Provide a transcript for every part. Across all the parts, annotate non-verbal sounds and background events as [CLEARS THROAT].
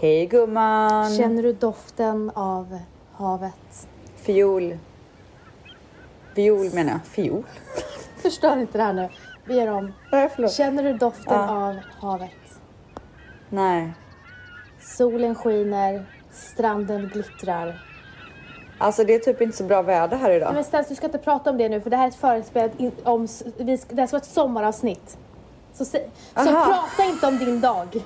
Hej gumman! Känner du doften av havet? Fiol. Fiol menar jag. Fiol? [LAUGHS] Förstör inte det här nu. Vi gör om. Nej, förlåt. Känner du doften Ja. av havet? Nej. Solen skiner, stranden glittrar. Alltså det är typ inte så bra väder här idag. Men Stens, du ska inte prata om det nu för det här är ett förinspelat in, om, vi ska, det här ska vara ett sommaravsnitt. Så, så prata inte om din dag.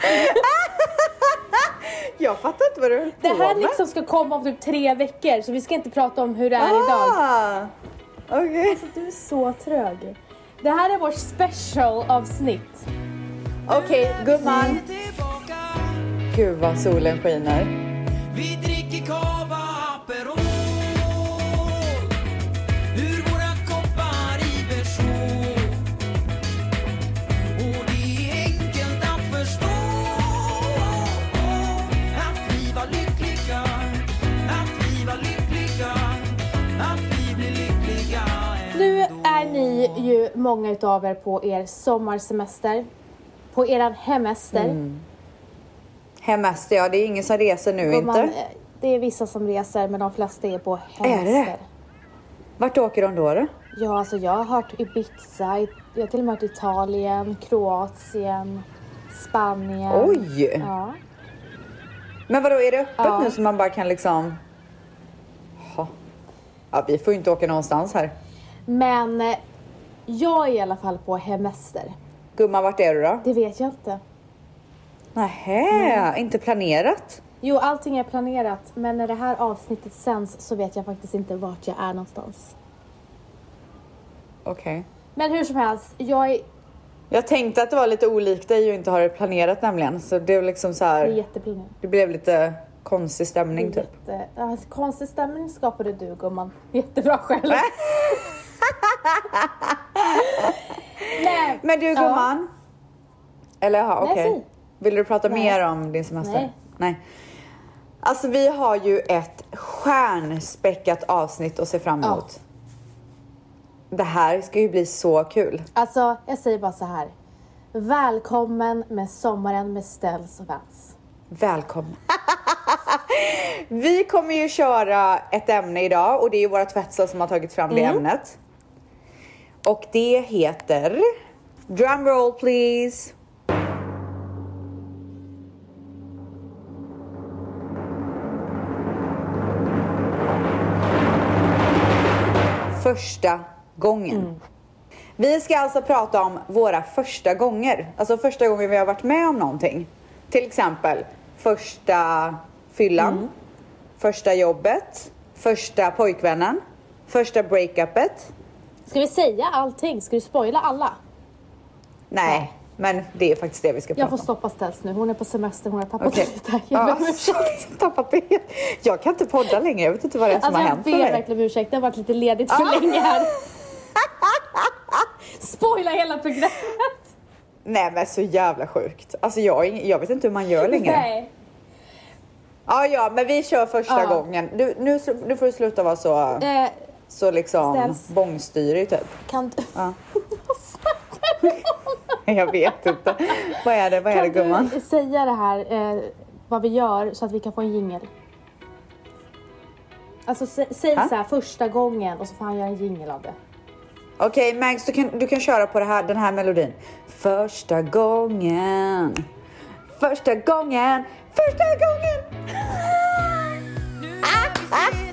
[LAUGHS] Jag fattar inte vad du höll Det på här med. liksom ska komma om typ tre veckor så vi ska inte prata om hur det är idag. Ah, Okej. Du är så trög. Det här är vårt special avsnitt. Okej, gumman. tillbaka Gud vad solen skiner. Vi dricker cava ju många utav er på er sommarsemester. På eran hemester. Hemester, ja det är ingen som reser nu man, inte. eh, det är vissa som reser men de flesta är på Är det hemester. Vart åker de då? då? Ja, alltså jag har hört Ibiza, jag har till och med hört Italien, Kroatien, Spanien. Oj! Ja. Men vadå, är det öppet Ja. nu så man bara kan liksom... Ja, vi får ju inte åka någonstans här. Men eh, jag är i alla fall på hemester. Gumman, vart är du då? Det vet jag inte. Nähä, inte planerat? Jo, allting är planerat, men när det här avsnittet sänds så vet jag faktiskt inte vart jag är någonstans. Okej. Men hur som helst, jag är, Jag tänkte att det var lite olikt dig och inte ha det planerat nämligen. Så det var liksom så det är här. jätteplanerat. Det blev lite konstig stämning typ. Jätte, konstig stämning skapade du gumman. Jättebra själv. [LAUGHS] Nej. Men du Ja. gumman. Eller jaha, okej. säg. Vill du prata Nej. mer om din semester? Nej. Nej. Alltså vi har ju ett stjärnspäckat avsnitt att se fram Ja. emot. Det här ska ju bli så kul. Alltså, jag säger bara så här. Välkommen med sommaren med Ställs och Vans. Välkommen. [LAUGHS] vi kommer ju köra ett ämne idag och det är ju våra tvättsar som har tagit fram det ämnet. Och det heter Drumroll please. Första gången. Vi ska alltså prata om våra första gånger. Alltså första gången vi har varit med om någonting. Till exempel första fyllan, första jobbet, första pojkvännen, första breakupet. Ska vi säga allting? Ska du spoila alla? Nej, men det är faktiskt det vi ska prata Jag får om. stoppa Ställs nu. Hon är på semester, hon har tappat Okej. lite. Jag ber om ursäkt. [LAUGHS] tappat det. Jag kan inte podda längre. Jag vet inte vad det är som Alltså har jag hänt för ber mig. verkligen om ursäkt. Det har varit lite ledigt för Ah. länge här. [LAUGHS] Spoila hela programmet. Nej men så jävla sjukt. Alltså jag, jag vet inte hur man gör längre. Nej. Ja, ja, men vi kör första Ja. gången. Du, nu, nu får du sluta vara så, Eh, så liksom Ställs. bångstyrig typ. kan du... Ja. [LAUGHS] Jag vet inte. Vad är det, vad är det Kan gumman? du säga det här, eh, vad vi gör, så att vi kan få en jingel? Alltså sä, säg Ha? så här första gången och så får han göra en jingel av det. Okej Max, du kan, du kan köra på det här, den här melodin. Första gången. Första gången. Första gången. Nu när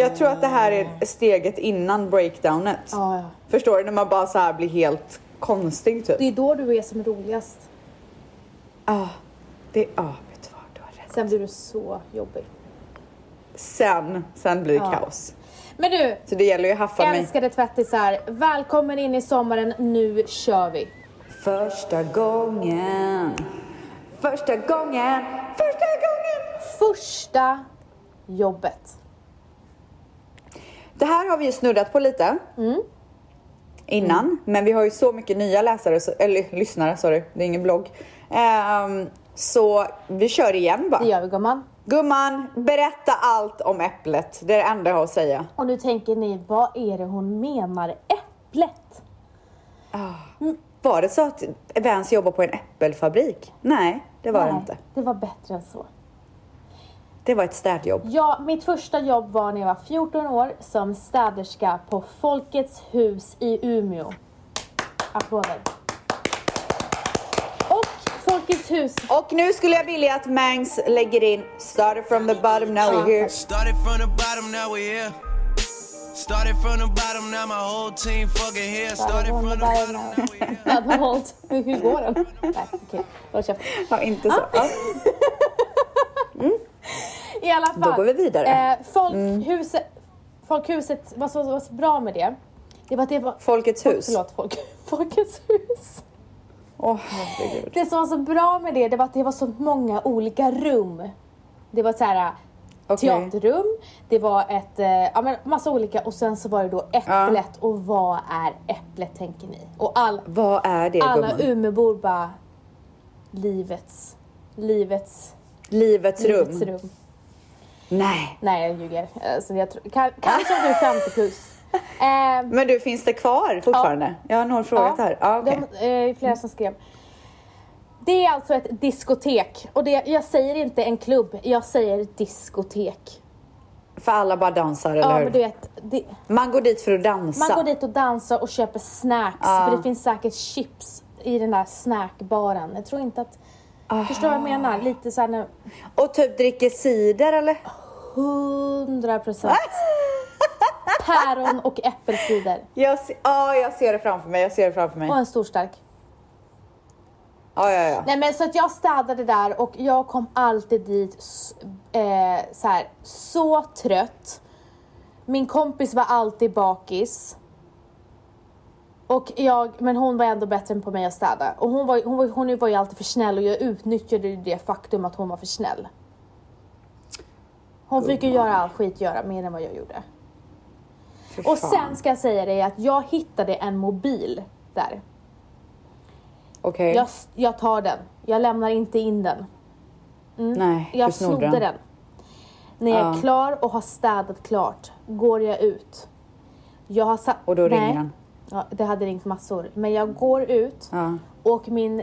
Jag tror att det här är steget innan breakdownet. Ja, ja. Förstår du? När man bara så här blir helt konstig typ. Det är då du är som roligast. Ja, det, ja, vet du vad, du har rätt. Sen blir du så jobbig. Sen, sen blir det Ja. kaos. Men du, Så det gäller ju att haffa mig. älskade tvättisar. Välkommen in i sommaren. Nu kör vi. Första gången. Första gången. Första gången. Första jobbet. Det här har vi ju snuddat på lite. Mm. Innan, men vi har ju så mycket nya läsare, eller lyssnare, sorry, det är ingen blogg. Ehm, så vi kör igen bara. Det gör vi gumman. Gumman, berätta allt om äpplet. Det är det enda jag har att säga. Och nu tänker ni, vad är det hon menar? Äpplet? Var det så att Vans jobbar på en äppelfabrik? Nej, det var det Nej, inte. det var bättre än så. Det var ett städjobb. Ja, mitt första jobb var när jag var 14 år som städerska på Folkets hus i Umeå. Applåder. Och Folkets hus Och nu skulle jag vilja att Mangs lägger in Started from the bottom, now we're here. Started from the bottom, now we're here. Started from the bottom, now my whole team fucking here. Started from the bottom, now we're here. [LAUGHS] Hur går den? Nej, okej. Håll käften. Ja, inte så. Ja. I alla fall. Då går vi vidare. Eh, folkhuset, folkhuset, vad som var så bra med det, det var att det var... Folkets hus. Förlåt, folk, [LAUGHS] Folkets hus. Herregud. Det som var så bra med det, det var att det var så många olika rum. Det var så här Okej. teaterrum, det var ett, eh, ja men massa olika och sen så var det då äpplet och vad är äpplet tänker ni? Och all, Vad är det alla gumman? Umeåbor bara livets, livets, Livets rum. livets rum. Nej. Nej jag ljuger. Alltså, jag tror, kan, kanske om du är [LAUGHS] 50 plus. Eh, Men du, finns det kvar fortfarande? Jag har nog frågat här. Ja, okej. de, eh, flera som skrev. Det är alltså ett diskotek. Och det, jag säger inte en klubb, jag säger diskotek. För alla bara dansar, eller Ja, hur? men du vet, det, Man går dit för att dansa. man går dit och dansar och köper snacks. Ja. För det finns säkert chips i den där snackbaren. Jag tror inte att... Förstår du vad jag menar? Lite såhär nu... Och typ dricker cider, eller? 100 procent. Päron och äppelcider. Jag, se- ja, jag ser det framför mig. Jag ser det framför mig. Och en stor stark. Ja, ja, ja. Nej men så att jag städade där och jag kom alltid dit eh, så, här, så trött. Min kompis var alltid bakis. Och jag, men hon var ändå bättre än på mig att städa. Och hon var, hon, var, hon var ju alltid för snäll och jag utnyttjade det faktum att hon var för snäll. Hon fick ju göra all skit göra mer än vad jag gjorde. Och sen ska jag säga dig att jag hittade en mobil där. Okej. Jag, jag tar den. Jag lämnar inte in den. Nej, Jag snodde den. den. När jag är Ja. klar och har städat klart går jag ut. Jag har satt... Och då ringer Nej. den. Ja, det hade ringt massor. Men jag går ut Ja. och min,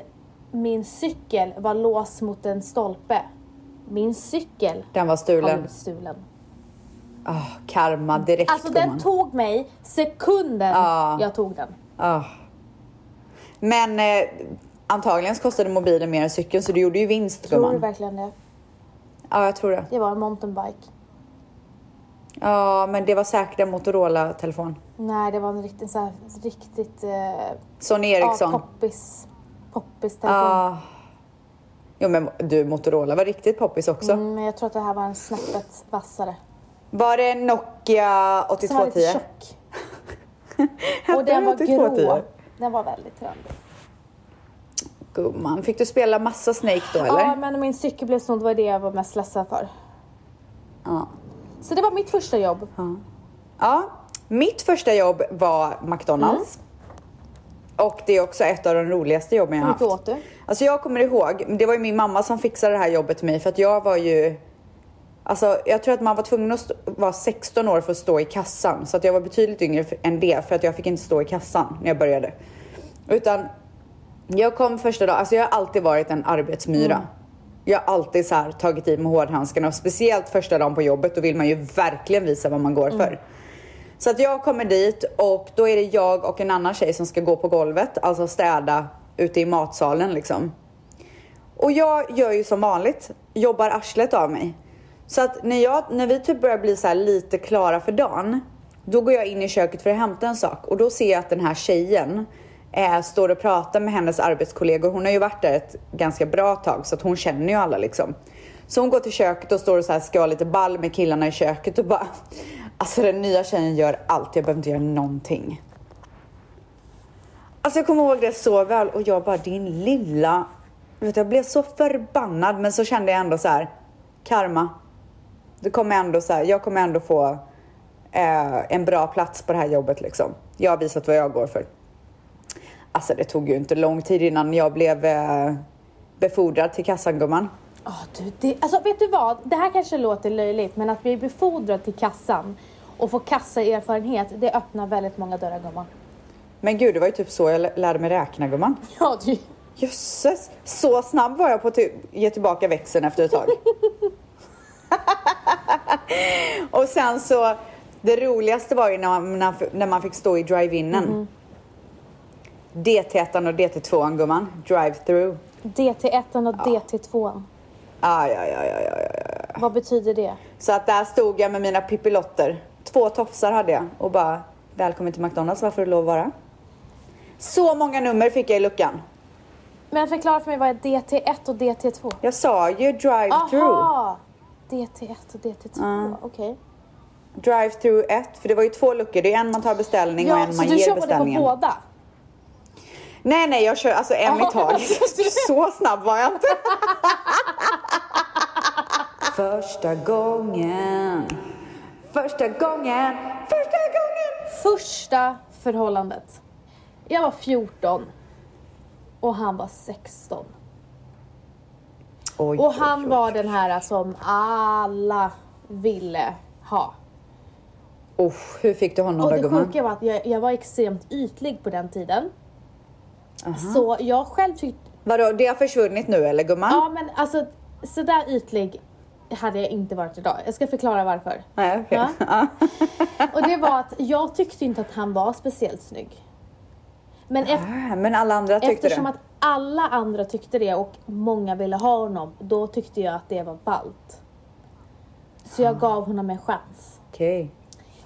min cykel var låst mot en stolpe. Min cykel Den var har stulen. blivit stulen. Ah, karma direkt, Alltså den gumman. tog mig sekunden Ja. jag tog den. Ah. Men eh, antagligen kostade mobilen mer än cykeln så du gjorde ju vinst Tror du gumman. verkligen det? Ja, jag tror det. Det var en mountainbike. Ja, men det var säkert en Motorola-telefon. Nej, det var en riktigt, så här, riktigt eh, Sony ja, Ericsson. poppis, poppis telefon. Ja. Jo men du, Motorola var riktigt poppis också. Mm, men jag tror att det här var en snäppet vassare. Var det Nokia Som var lite 8210? tjock. [LAUGHS] Och den var 8210? grå. Den var väldigt trendig. Gumman, fick du spela massa Snake då eller? Ja, men min cykel blev snodd. Det var det jag var mest ledsen för. Ja. Så det var mitt första jobb. Ja, mitt första jobb var McDonalds. Och det är också ett av de roligaste jobben jag Hur har mycket haft. åt du? Alltså jag kommer ihåg, det var ju min mamma som fixade det här jobbet till mig för att jag var ju Alltså jag tror att man var tvungen att vara 16 år för att stå i kassan. Så att jag var betydligt yngre än det för att jag fick inte stå i kassan när jag började. Utan jag kom första dagen, alltså jag har alltid varit en arbetsmyra. Jag har alltid så här tagit i med hårdhandskarna och speciellt första dagen på jobbet då vill man ju verkligen visa vad man går för. Så att jag kommer dit och då är det jag och en annan tjej som ska gå på golvet, alltså städa ute i matsalen liksom. Och jag gör ju som vanligt, jobbar arslet av mig. Så att när, jag, när vi typ börjar bli så här lite klara för dagen, då går jag in i köket för att hämta en sak och då ser jag att den här tjejen eh, står och pratar med hennes arbetskollegor. Hon har ju varit där ett ganska bra tag så att hon känner ju alla liksom. Så hon går till köket och står och så här ska ha lite ball med killarna i köket och bara [LAUGHS] Alltså den nya tjejen gör allt, jag behöver inte göra någonting. Alltså jag kommer ihåg det så väl och jag bara din lilla... Vet, du, jag blev så förbannad men så kände jag ändå så här karma. Det kommer ändå så här, jag kommer ändå få eh, en bra plats på det här jobbet liksom. Jag har visat vad jag går för. Alltså det tog ju inte lång tid innan jag blev eh, befordrad till kassan gumman. Åh, du, det, alltså vet du vad? Det här kanske låter löjligt men att bli befordrad till kassan och få kassaerfarenhet det öppnar väldigt många dörrar gumman. Men gud, det var ju typ så jag lärde mig räkna gumman. [LAUGHS] Ja, du, Jösses, så snabb var jag på att ge tillbaka växeln efter ett tag. [LAUGHS] [LAUGHS] och sen så, det roligaste var ju när man, när, man fick stå i drive-inen. DT1 och DT2 gumman, drive-through. DT1 och DT2. Ah, ja, ja, ja, ja, ja, ja. Vad betyder det? Så att där stod jag med mina pippilotter. Två tofsar hade jag och bara välkommen till McDonalds, varför du lov att vara? Så många nummer fick jag i luckan. Men förklara för mig vad är DT1 och DT2? Jag sa ju drive-through. Aha! DT1 och DT2, okej. Drive-through 1, för det var ju två luckor. Det är en man tar beställning och Ja, en så man du ger jobbade på beställningen. båda? Nej, nej, jag kör alltså en i taget. [LAUGHS] Så snabb var jag inte. Första gången. Första gången. Första gången. Första förhållandet. Jag var 14 och han var 16. Oj, Och han oj, oj. var den här som alla ville ha. Usch, hur fick du honom Och då det gumman? sjuka var att jag, jag var extremt ytlig på den tiden. Så jag själv tyckte, Vadå, det har försvunnit nu eller gumman? ja men alltså sådär ytlig hade jag inte varit idag. Jag ska förklara varför. Nej, okej. Ja. [LAUGHS] Och det var att jag tyckte inte att han var speciellt snygg. Men ef- Ah, Men alla andra tyckte eftersom det. att alla andra tyckte det och många ville ha honom, då tyckte jag att det var ballt. Så jag gav honom en chans. Okej.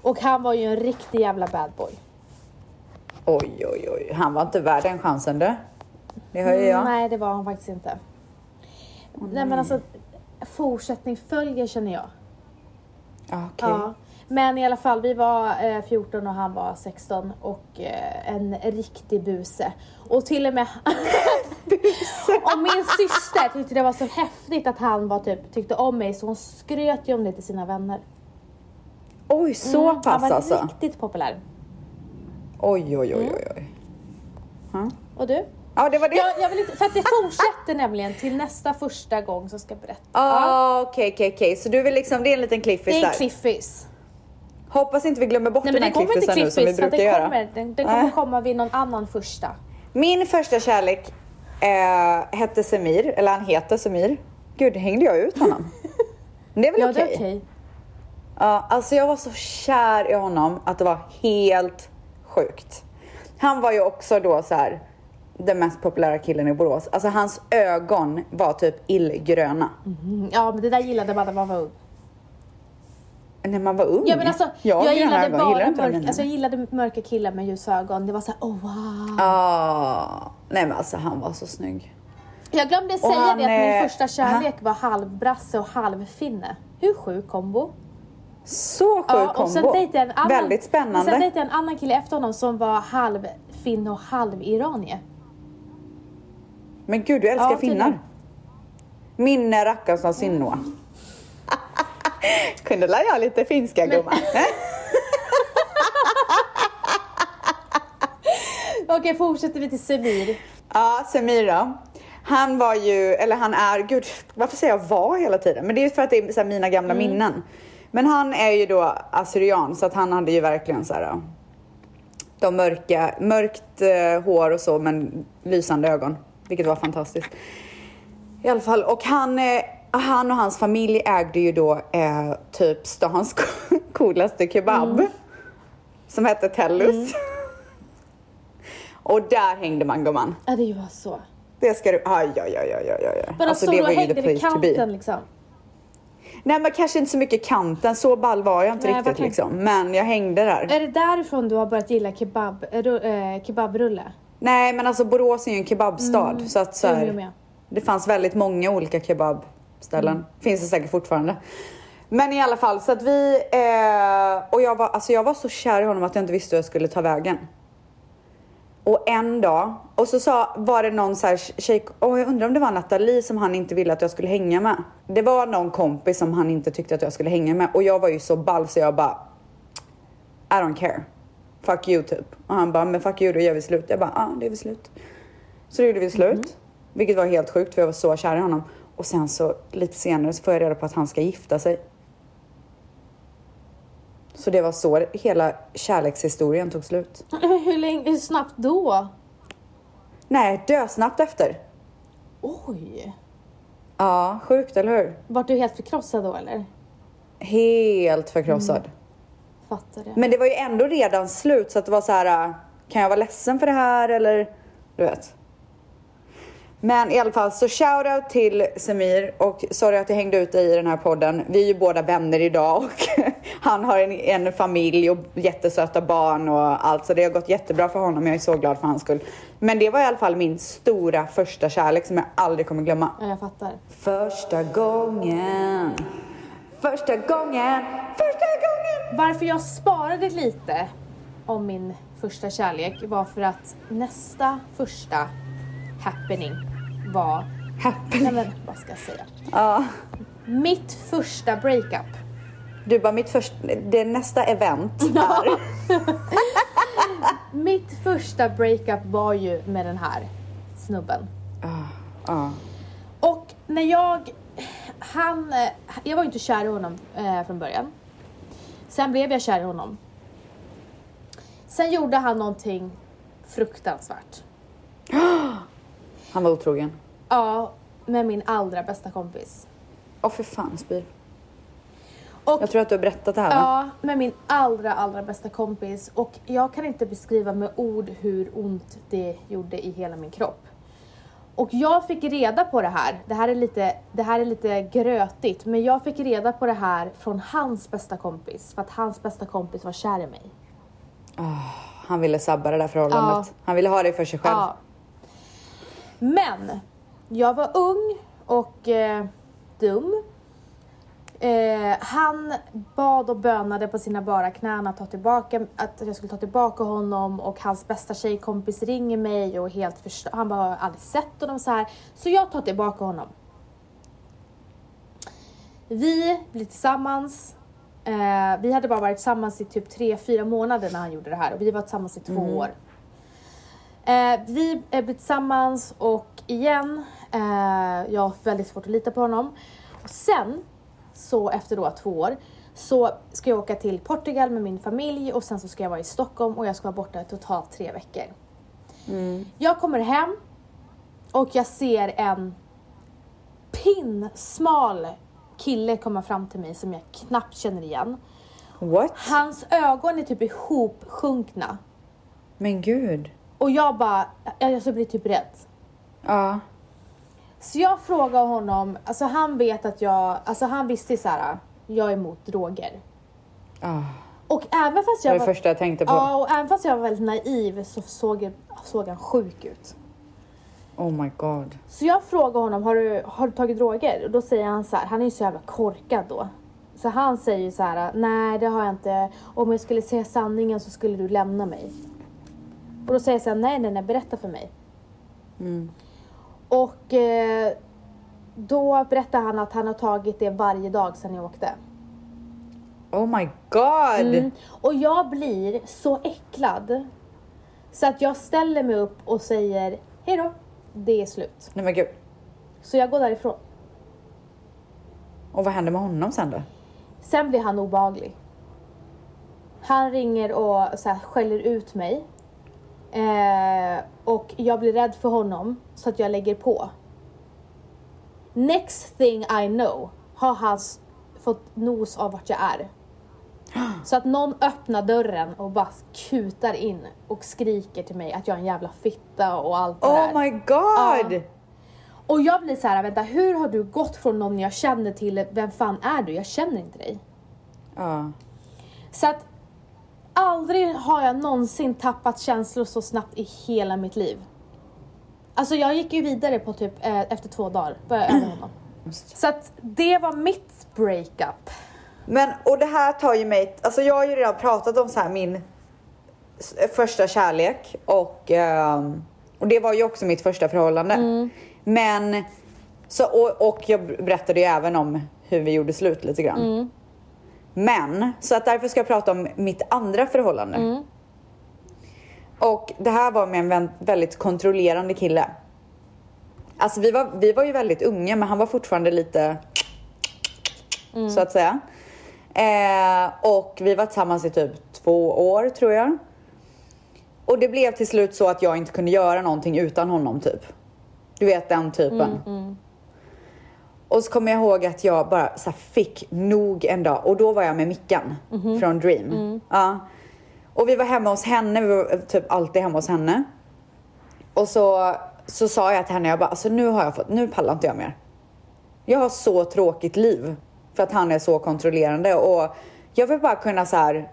Och han var ju en riktig jävla bad boy. Oj, oj, oj. Han var inte värd den chansen du. Det hör ju jag. Nej, det var han faktiskt inte. nej men alltså, fortsättning följer känner jag. Ah, Okej. Ja. Men i alla fall, vi var eh, 14 och han var 16 och eh, en riktig buse. Och till och med [LAUGHS] och min syster tyckte det var så häftigt att han var typ, tyckte om mig så hon skröt ju om det till sina vänner. Oj, så Mm, han pass var alltså? riktigt populär. Oj, oj, oj, oj, oj. Och du? Ja, det var det. Jag, jag vill inte, för att det fortsätter nämligen till nästa första gång som ska berätta. Ah, okej, okej, okej. Så du vill liksom, det är en liten Det cliffis är en där. cliffis. Hoppas inte vi glömmer bort Nej den här cliffisen nu som vi brukar den göra. kommer, den, den kommer Nej. komma vid någon annan första. Min första kärlek eh, hette Semir, eller han heter Semir. Gud, hängde jag ut honom? [LAUGHS] Det är väl Ja okej? är okej. Ja, alltså jag var så kär i honom att det var helt sjukt. Han var ju också då så här den mest populära killen i Borås. Alltså hans ögon var typ illgröna. Mm, Ja men det där gillade man när man var ung. När man var ung. Ja men alltså jag, jag, gillade bara mörk, alltså, jag gillade mörka killar med ljusa ögon. Det var såhär oh wow. Ah, nej men alltså han var så snygg. Jag glömde säga han, det att min eh, första kärlek var halvbrasse och halvfinne. Hur sjuk kombo? Så sjuk Ja, och sen kombo. jag en annan, Väldigt och spännande. sen dejtade jag en annan kille efter honom som var halvfinne och halviranie. Men gud, du älskar Ja, finnar. Min är rackarns av Sinnå. [LAUGHS] Kunde lära jag lite finska gumman. [LAUGHS] Okej fortsätter vi till Semir. Ja, Semir då. Han var ju, eller han är, gud varför säger jag var hela tiden? Men det är för att det är mina gamla Mm. minnen. Men han är ju då assyrian så att han hade ju verkligen så här de mörka, mörkt eh, hår och så men lysande ögon. Vilket var fantastiskt. I alla fall, och han, eh, han och hans familj ägde ju då eh, typ stans [LAUGHS] coolaste kebab. Mm. Som hette Tellus. [LAUGHS] och där hängde man gumman. Ja det var så. Det ska du, aj, aj, aj, aj, aj, aj. Alltså det var ju hängde the place to be. kanten liksom. Nej men kanske inte så mycket kanten, så ball var jag inte Nej, riktigt liksom. Men jag hängde där. Är det därifrån du har börjat gilla kebab, äh, ru- kebabrulle? Nej men alltså Borås är ju en kebabstad så att så här, det fanns väldigt många olika kebabställen. Finns det säkert fortfarande. Men i alla fall så att vi, eh, och jag var, alltså jag var så kär i honom att jag inte visste hur jag skulle ta vägen. Och en dag, och så sa, var det någon så här tjej, och jag undrar om det var Nathalie som han inte ville att jag skulle hänga med. Det var någon kompis som han inte tyckte att jag skulle hänga med och jag var ju så ball så jag bara I don't care. Fuck you typ. Och han bara, men fuck you då gör vi slut. Jag bara, ja ah, det är vi slut. Så då gjorde vi slut. Vilket var helt sjukt för jag var så kär i honom. Och sen så lite senare så får jag reda på att han ska gifta sig. Så det var så hela kärlekshistorien tog slut. Hur, länge, hur snabbt då? Nej, dösnabbt efter. Oj. Ja, sjukt eller hur? Vart du helt förkrossad då eller? Helt förkrossad. Fattar det. Men det var ju ändå redan slut så att det var så här. äh, kan jag vara ledsen för det här eller du vet. Men i alla fall så shoutout till Samir och sorry att jag hängde ut dig i den här podden. Vi är ju båda vänner idag och [LAUGHS] han har en, en familj och jättesöta barn och allt så det har gått jättebra för honom. Jag är så glad för hans skull. Men det var i alla fall min stora första kärlek som jag aldrig kommer glömma. Ja, jag fattar. Första gången, första gången, första gången. Varför jag sparade lite om min första kärlek var för att nästa första happening var... Happening. Nej men vad ska jag säga? Ja. Mitt första breakup. Du bara, mitt första, det nästa event [LAUGHS] är... [LAUGHS] Mitt första breakup var ju med den här snubben. Ja. Och när jag... Han... Jag var ju inte kär i honom eh, från början. Sen blev jag kär i honom. Sen gjorde han någonting fruktansvärt. Han var otrogen. Ja, med min allra bästa kompis. Åh för fan, spyr. Och Jag tror att du har berättat det här va? Ja, med min allra, allra bästa kompis. Och jag kan inte beskriva med ord hur ont det gjorde i hela min kropp. Och jag fick reda på det här, det här är lite, det här är lite grötigt, men jag fick reda på det här från hans bästa kompis. För att hans bästa kompis var kär i mig. Han ville sabba det där förhållandet. Han ville ha det för sig själv. Ja. Men jag var ung och eh, dum. Eh, han bad och bönade på sina bara knän att, ta tillbaka, att jag skulle ta tillbaka honom och hans bästa tjejkompis ringer mig och helt förstör. Han bara, har aldrig sett honom så här. Så jag tar tillbaka honom. Vi blir tillsammans. Eh, vi hade bara varit tillsammans i typ tre fyra månader när han gjorde det här och vi var tillsammans i två år. Eh, vi är blir tillsammans och igen, eh, jag har väldigt svårt att lita på honom. Och sen, så efter då två år, så ska jag åka till Portugal med min familj och sen så ska jag vara i Stockholm och jag ska vara borta totalt tre veckor. Jag kommer hem och jag ser en pinsmal kille komma fram till mig som jag knappt känner igen. What? Hans ögon är typ ihopsjunkna. Men gud. Och jag bara, jag blir typ rädd. Ja. Så jag frågar honom, alltså han vet att jag, alltså han visste så här, jag är emot droger. Ah. Och även fast Det jag var det första jag tänkte på. Ja, och även fast jag var väldigt naiv så såg, såg han sjuk ut. Oh my god. Så jag frågar honom, har du, har du tagit droger? Och då säger han så här, han är ju så jävla korkad då. Så han säger så här, nej det har jag inte. Om jag skulle säga sanningen så skulle du lämna mig. Och då säger jag så här, nej nej nej, berätta för mig. Och eh, då berättar han att han har tagit det varje dag sedan jag åkte. Oh my god. Mm. Och jag blir så äcklad. Så att jag ställer mig upp och säger, hej då, det är slut. Nej men gud. Så jag går därifrån. Och vad hände med honom sen då? Sen blir han obehaglig. Han ringer och så här, skäller ut mig. Eh, och jag blir rädd för honom så att jag lägger på. Next thing I know har han fått nos av vart jag är. [GASPS] Så att någon öppnar dörren och bara kutar in och skriker till mig att jag är en jävla fitta och allt det där. Oh my god! Ja. Och jag blir så här, vänta hur har du gått från någon jag känner till vem fan är du? Jag känner inte dig. Ja. Så att aldrig har jag någonsin tappat känslor så snabbt i hela mitt liv. Alltså jag gick ju vidare på typ eh, efter två dagar, var jag över honom. [CLEARS THROAT] Så att det var mitt breakup. Men och det här tar ju mig, alltså jag har ju redan pratat om så här min första kärlek och, ehm, och det var ju också mitt första förhållande. Men, så, och, och jag berättade ju även om hur vi gjorde slut lite grann. Men, så att därför ska jag prata om mitt andra förhållande. Och det här var med en väldigt kontrollerande kille. Alltså vi var, vi var ju väldigt unga men han var fortfarande lite så att säga. Eh, och vi var tillsammans i typ två år tror jag. Och det blev till slut så att jag inte kunde göra någonting utan honom typ. Du vet den typen. Och så kommer jag ihåg att jag bara så fick nog en dag och då var jag med Mickan från Dream. Ja. Och vi var hemma hos henne, vi var typ alltid hemma hos henne. Och så, så sa jag till henne, jag bara, alltså nu har jag fått, nu pallar inte jag mer. Jag har så tråkigt liv för att han är så kontrollerande och jag vill bara kunna så här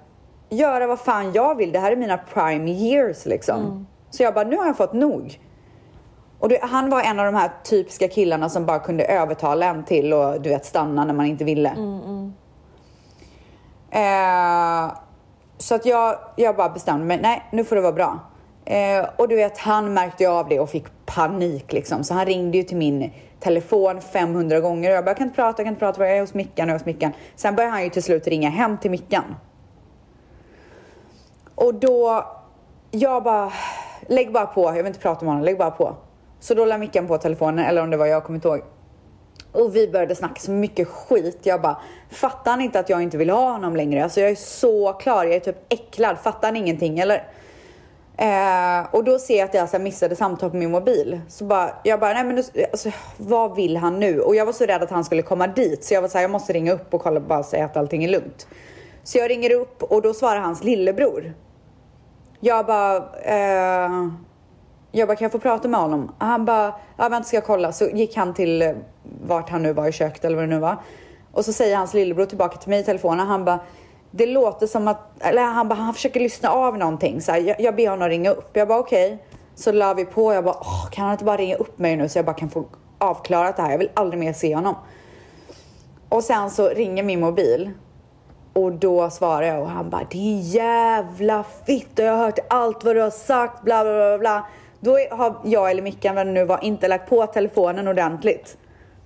göra vad fan jag vill. Det här är mina prime years liksom. Så jag bara, nu har jag fått nog. Och det, han var en av de här typiska killarna som bara kunde övertala en till och du vet stanna när man inte ville. Eh, så att jag, jag bara bestämde mig, nej nu får det vara bra. Eh, och du vet han märkte ju av det och fick panik liksom. Så han ringde ju till min telefon 500 gånger och jag bara, jag kan inte prata, jag kan inte prata, jag är hos Mickan, jag är hos Mickan. Sen började han ju till slut ringa hem till Mickan. Och då, jag bara, lägg bara på, jag vill inte prata med honom, lägg bara på. Så då la Mickan på telefonen, eller om det var jag, kommer inte ihåg. Och vi började snacka så mycket skit. Jag bara, fattar han inte att jag inte vill ha honom längre? Alltså jag är så klar, jag är typ äcklad. Fattar han ingenting eller? Eh, och då ser jag att jag så missade samtal på min mobil. Så bara, jag bara, nej men du, alltså, vad vill han nu? Och jag var så rädd att han skulle komma dit. Så jag var så här, jag måste ringa upp och kolla bara säga att allting är lugnt. Så jag ringer upp och då svarar hans lillebror. Jag bara, eh, jag bara, kan jag få prata med honom? Han bara, ja vänta ska jag kolla. Så gick han till eh, vart han nu var i köket eller vad det nu var. Och så säger hans lillebror tillbaka till mig i telefonen. Han bara, det låter som att, eller han bara, han försöker lyssna av någonting. Så här, jag, jag ber honom ringa upp. Jag bara okej. Så la vi på. Jag bara, Åh, kan han inte bara ringa upp mig nu så jag bara kan få avklarat det här. Jag vill aldrig mer se honom. Och sen så ringer min mobil. Och då svarar jag och han bara din jävla fitta, jag har hört allt vad du har sagt, bla bla bla bla. Då har jag eller Mickan, vad det nu var, inte lagt på telefonen ordentligt.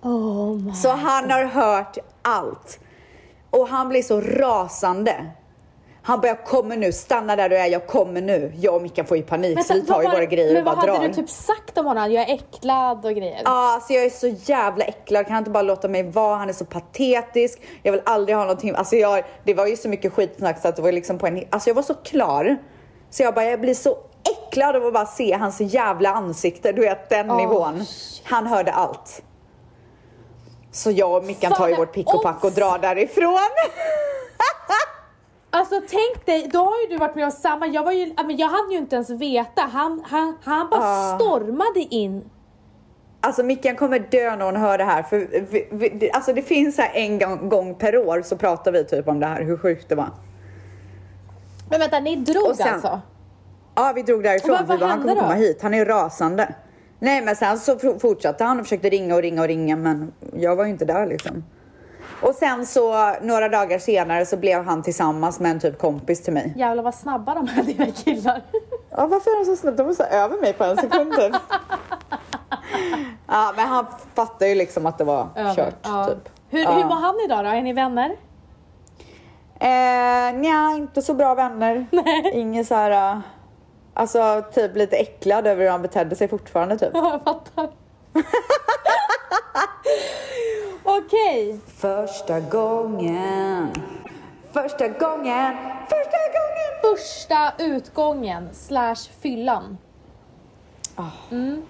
Oh my. Så han har hört allt. Och han blir så rasande. Han bara, jag kommer nu, stanna där du är, jag kommer nu. Jag och Mickan får ju panik så vi tar ju vad våra grejer men och bara vad drar. hade du typ sagt om honom? Jag är äcklad och grejer. Ja, alltså jag är så jävla äcklad. Kan han inte bara låta mig vara? Han är så patetisk. Jag vill aldrig ha någonting. Alltså jag, det var ju så mycket skitsnack så att det var liksom på en... Alltså jag var så klar. Så jag bara, jag blir så äcklad av att bara se hans jävla ansikte. Du vet den Åh, nivån. Han hörde allt. Så jag och Mickan tar ju vårt pick och pack och drar därifrån. Alltså tänk dig, då har ju du varit med om samma, jag var ju, men jag hann ju inte ens veta, han, han, han bara Ah. stormade in. Alltså Mickan kommer dö när hon hör det här. För vi, vi, det- alltså det finns här en gång, gång per år så pratar vi typ om det här, hur sjukt det var. Men vänta, ni drog Och sen- alltså? Ja, vi drog därifrån. Och vad- vad vi bara, han kommer då? komma hit. Han är rasande. Nej, men sen så fortsatte han och försökte ringa och ringa och ringa, men jag var ju inte där liksom. Och sen så några dagar senare så blev han tillsammans med en typ kompis till mig. Jävlar vad snabba de är dina killar. Ja, varför är de så snabba? De var så över mig på en sekund typ. ja, men han fattade ju liksom att det var kört Ja. typ. Hur, Ja. hur mår han idag då? Är ni vänner? Eh, nja, inte så bra vänner. Inget så här... Alltså typ lite äcklad över hur han betedde sig fortfarande typ. [LAUGHS] Ja, jag fattar. [LAUGHS] Okej. Första gången, första gången, första gången. Första utgången slash fyllan. Ah. Mm.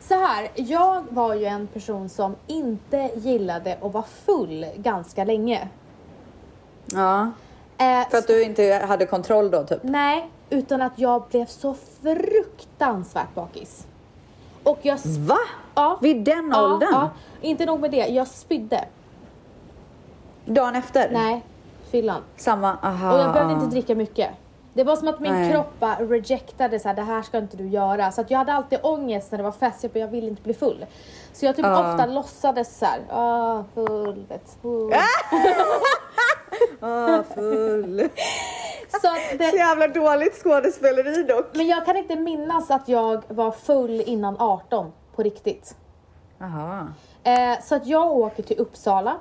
Så här, jag var ju en person som inte gillade att vara full ganska länge. Ja, Eh, för att du inte hade kontroll då typ. Nej, utan att jag blev så fruktansvärt bakis. Och jag... Va? Ja. Vid den ja, åldern? Ja, inte nog med det, jag spydde. Dagen efter? Nej, fyllan. Samma, aha. Och jag behövde inte dricka mycket. Det var som att min Nej. kropp bara rejectade så här, det här ska inte du göra. Så att jag hade alltid ångest när det var fest, jag, bara, jag vill inte bli full. Så jag typ Ja. ofta låtsades så här, ah, full, vet, full. [LAUGHS] [LAUGHS] [LAUGHS] Ah, full. Så att Så det, jävla dåligt skådespeleri dock. men jag kan inte minnas att jag var full innan 18 på riktigt. Aha. Eh, så att jag åker till Uppsala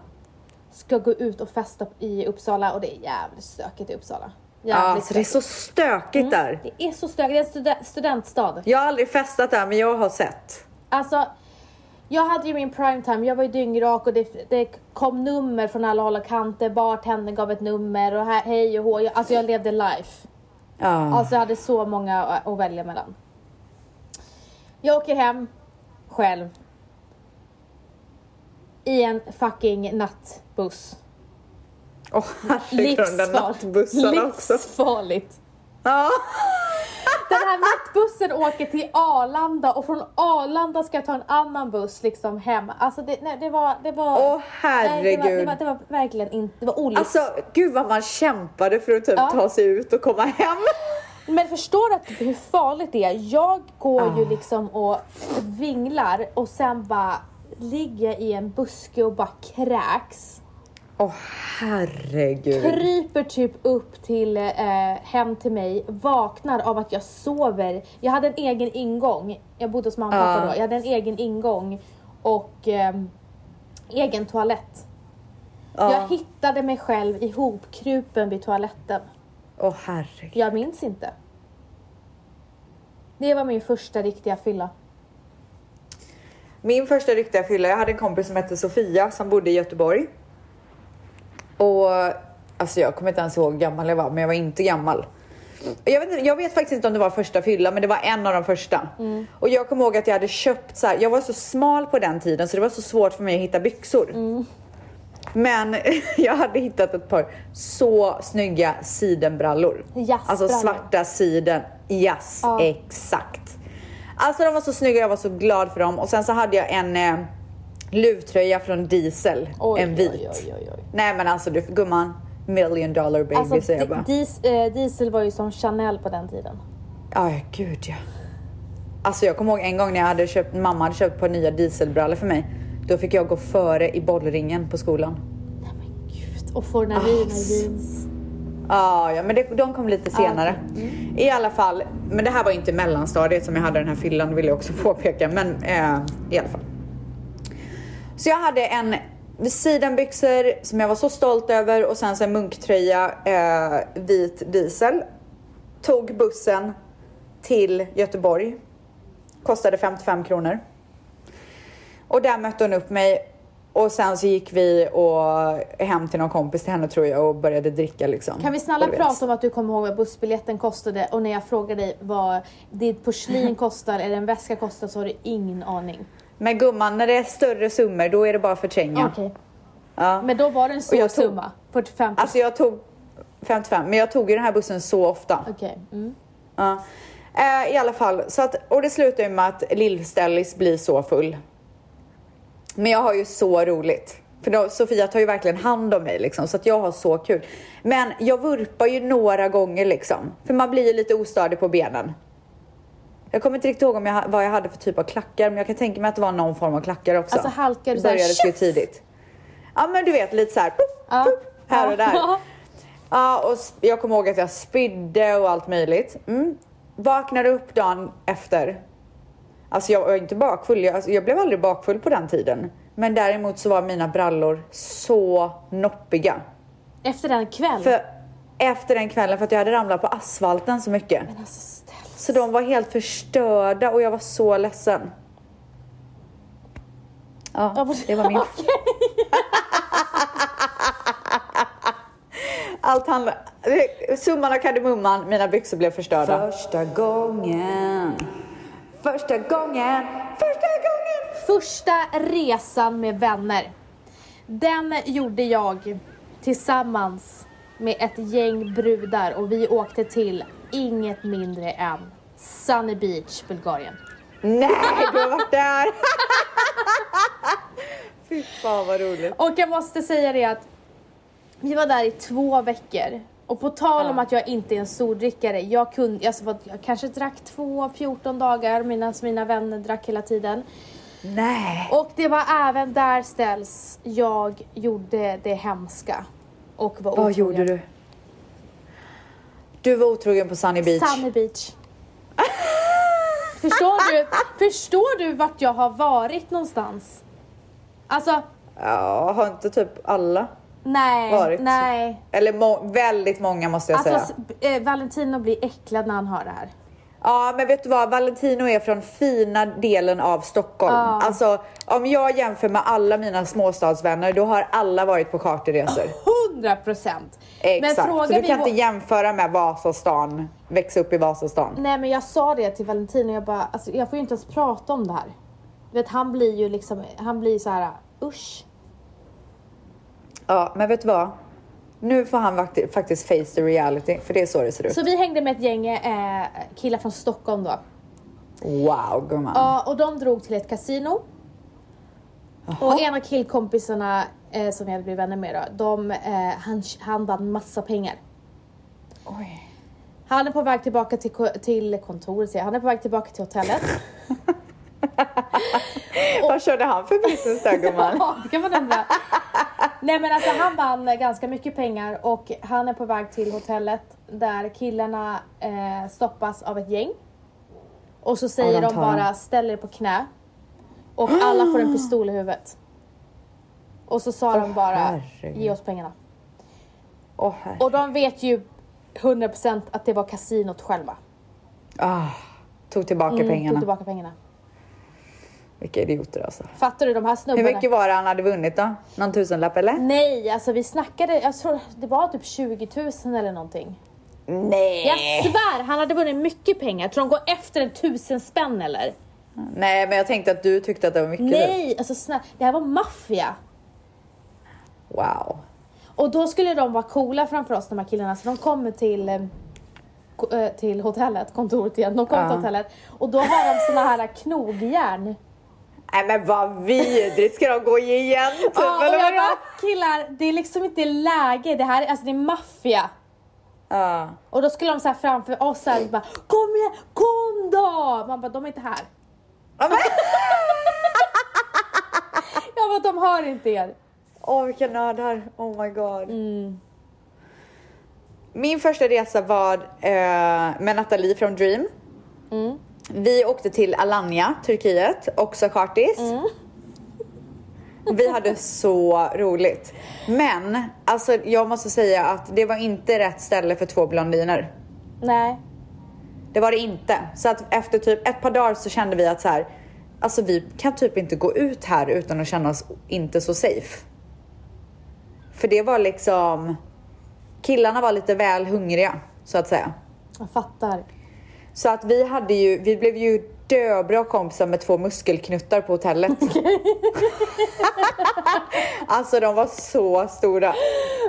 ska gå ut och festa i Uppsala och det är jävligt stökigt i Uppsala. Ja, Jävligt alltså det är så stökigt där. det är så stökigt, det är en studen- studentstad. Jag har aldrig festat där men jag har sett. Alltså, jag hade ju min primetime, jag var ju dyngrak och det, det kom nummer från alla håll och kanter. Bartendern gav ett nummer och här, hej och hå. Jag, alltså jag levde life. Ja. Alltså jag hade så många att, att välja mellan. Jag åker hem själv. I en fucking nattbuss. Åh herregud, de där nattbussarna också. Livsfarligt. Ja. Den här nattbussen åker till Arlanda och från Arlanda ska jag ta en annan buss liksom hem. Alltså det, nej, det var, det var... Åh nej, det, var, det, herregud. var, det var verkligen inte, det var olivs. Alltså gud vad man kämpade för att typ Ja. ta sig ut och komma hem. Men förstår du att hur farligt det är? Jag går ju Ah. liksom och vinglar och sen bara ligger i en buske och bara kräks. Åh herregud. Kryper typ upp till, eh, hem till mig, vaknar av att jag sover. Jag hade en egen ingång. Jag bodde hos mamma och pappa då. Jag hade en egen ingång och ehm, egen toalett. Ja. Jag hittade mig själv ihopkrupen vid toaletten. Åh herregud. Jag minns inte. Det var min första riktiga fylla. Min första riktiga fylla, jag hade en kompis som hette Sofia som bodde i Göteborg. Och alltså jag kommer inte ens ihåg hur gammal jag var, men jag var inte gammal. Jag vet, jag vet faktiskt inte om det var första fylla, men det var en av de första. Och jag kommer ihåg att jag hade köpt så här, jag var så smal på den tiden så det var så svårt för mig att hitta byxor. Men [LAUGHS] jag hade hittat ett par så snygga sidenbrallor. Jazzbrallor. Alltså svarta siden, jazz, Ja. exakt. Alltså de var så snygga, jag var så glad för dem. Och sen så hade jag en eh, luvtröja från Diesel, Oj, en vit. oj, oj. Nej men alltså du gumman, million dollar baby Alltså, säger jag bara. dis, eh, diesel var ju som Chanel på den tiden. Ja, gud ja. Alltså jag kommer ihåg en gång när jag hade köpt, mamma hade köpt par nya dieselbrallor för mig. Då fick jag gå före i bollringen på skolan. Nej men gud. Och Fornarina Ah, jeans. Ah, ja, men det, de kom lite senare. I alla fall, men det här var inte mellanstadiet som jag hade den här fyllan vill jag också [LAUGHS] påpeka. Men eh, i alla fall. Så jag hade en sidenbyxor som jag var så stolt över och sen så en munktröja, eh, vit diesel. Tog bussen till Göteborg. Kostade 55 kronor. Och där mötte hon upp mig och sen så gick vi och hem till någon kompis till henne tror jag och började dricka liksom. Kan vi snälla prata om att du kommer ihåg vad bussbiljetten kostade och när jag frågade dig vad ditt porslin kostar eller en väska kostar så har du ingen aning. Men gumman, när det är större summor då är det bara förtränga. Okej. Ja. Men då var det en stor tog- summa. 45 Alltså jag tog 55, men jag tog ju den här bussen så ofta. Okej. Mm. Ja. Eh, I alla fall, så att, och det slutar ju med att Lill-Stellis blir så full. Men jag har ju så roligt. För då, Sofia tar ju verkligen hand om mig liksom, så att jag har så kul. Men jag vurpar ju några gånger liksom. För man blir ju lite ostadig på benen. Jag kommer inte riktigt ihåg om jag, vad jag hade för typ av klackar, men jag kan tänka mig att det var någon form av klackar också. Alltså, halkar du började så tidigt. Ja men du vet lite så här, pop, Ja. pop, här och där. Ja. Ja, och jag kommer ihåg att jag spydde och allt möjligt. Mm. Vaknade upp dagen efter. Alltså jag var inte bakfull, jag, alltså jag blev aldrig bakfull på den tiden. Men däremot så var mina brallor så noppiga. Efter en kväll. För efter den kvällen, för att jag hade ramlat på asfalten så mycket. Men alltså. Så de var helt förstörda och jag var så ledsen. Ja, det var [LAUGHS] min. [LAUGHS] Allt handlar... Summan av kardemumman, mina byxor blev förstörda. Första gången. Första gången. Första gången. Första resan med vänner. Den gjorde jag tillsammans med ett gäng brudar och vi åkte till inget mindre än Sunny Beach, Bulgarien. Nej, du har varit där. [LAUGHS] Fy fan vad roligt. Och jag måste säga det att vi var där i två veckor. Och på tal om Ja. att jag inte är en stordrickare, jag, kunde, alltså, jag kanske drack två, 14 dagar medan mina vänner drack hela tiden. Nej. Och det var även där ställs jag gjorde det hemska. Och var Vad otrogen. gjorde du? Du var otrogen på Sunny Beach. Sunny Beach. [LAUGHS] förstår, du, förstår du vart jag har varit någonstans? Alltså, Ja, har inte typ alla? Nej, varit. nej. Eller må- väldigt många måste jag Alltså säga. eh, Valentino blir äcklad när han hör det här. Ja, men vet du vad? Valentino är från fina delen av Stockholm. Ja. Alltså, om jag jämför med alla mina småstadsvänner, då har alla varit på charterresor. 100 procent. Exakt. Men Så du kan inte jämföra med Vasastan, växa upp i Vasastan. Nej men jag sa det till Valentino, jag bara, alltså, jag får ju inte ens prata om det här. Vet han blir ju liksom, han blir så här, usch. Ja, men vet du vad? Nu får han fakti- faktiskt face the reality, för det är så det ser ut. Så vi hängde med ett gäng eh, killar från Stockholm då. Wow, gumman. Ja, och de drog till ett kasino. Och en av killkompisarna eh, som vi hade blivit vänner med då, de, eh, han, han vann massa pengar. Oj. Han är på väg tillbaka till, till kontoret, jag. han är på väg tillbaka till hotellet. [LAUGHS] Vad körde han för business där gumman? [LAUGHS] Ja, det kan man undra. Nej men alltså han vann ganska mycket pengar och han är på väg till hotellet där killarna eh, stoppas av ett gäng. Och så säger Ja, de de bara ställ er på knä. Och alla får en [GASPS] pistol i huvudet. Och så sa de bara herregud. ge oss pengarna. Herre. Och de vet ju 100% att det var kasinot själva. ah, tog tillbaka Mm, pengarna. Tog tillbaka pengarna. Vilka idioter alltså. Fattar du de här Hur snubbarna? mycket var det han hade vunnit då? Någon tusenlapp eller? Nej, alltså vi snackade, jag tror det var typ 20 000 eller någonting. Nej. Jag svär, han hade vunnit mycket pengar. Tror de går efter en tusen spänn eller? Nej, men jag tänkte att du tyckte att det var mycket. Nej, alltså snä- det här var maffia. Wow. Och då skulle de vara coola framför oss de här killarna så de kommer till eh, eh, till hotellet, kontoret igen. De kommer Ja. till hotellet och då har de såna här knogjärn. Nej men vad vidrigt, ska de gå igen? Typ, Ja, och jag bara, killar, det är liksom inte läge. Det här är- alltså det är maffia. Ja. Och då skulle de så framför oss här, bara kom igen, kom då! Man bara, de är inte här. Ja, men- [LAUGHS] Jag bara, de hör inte er. Åh vilka nördar, oh my god. Mm. Min första resa var eh, med Nathalie från Dream. Mm. Vi åkte till Alanya, Turkiet, också chartis. Mm. Vi hade så roligt. Men alltså, jag måste säga att det var inte rätt ställe för två blondiner. Nej. Det var det inte. Så att efter typ ett par dagar så kände vi att så här, alltså vi kan typ inte gå ut här utan att känna oss inte så safe. För det var liksom, killarna var lite väl hungriga så att säga. Jag fattar. Så att vi hade ju, vi blev ju döbra kompisar med två muskelknuttar på hotellet. [LAUGHS] [LAUGHS] alltså de var så stora.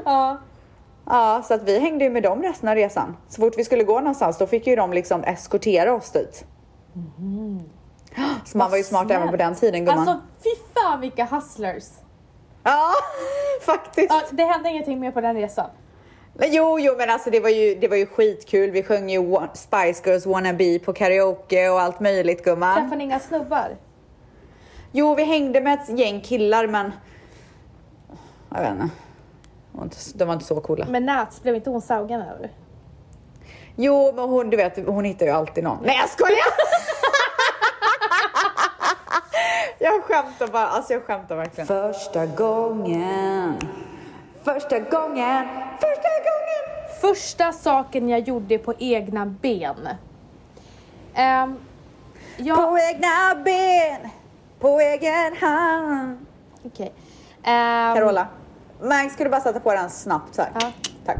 Ja. Ja, så att vi hängde ju med dem resten av resan. Så fort vi skulle gå någonstans då fick ju de liksom eskortera oss dit. Så man var ju smart snällt. även på den tiden gumman. Alltså fy fan vilka hustlers. Ja, [LAUGHS] faktiskt. Ja, det hände ingenting mer på den resan. Men jo, jo, men alltså det var ju, det var ju skitkul. Vi sjöng ju Spice Girls Wanna Be på karaoke och allt möjligt gumman. Träffade ni inga snubbar? Jo, vi hängde med ett gäng killar men jag vet inte. De var inte, de var inte så coola. Men Nats, blev inte hon saugen eller? Jo, men hon, du vet, hon hittar ju alltid någon. Nej, jag skojar! [LAUGHS] jag skämtar bara, alltså jag skämtar verkligen. Första gången, första gången, första gången. Första saken jag gjorde på egna ben. Um, jag... På egna ben, på egen hand. Okej. Ehm, Carola, Max, ska du bara sätta på den snabbt så här? Ja. Tack.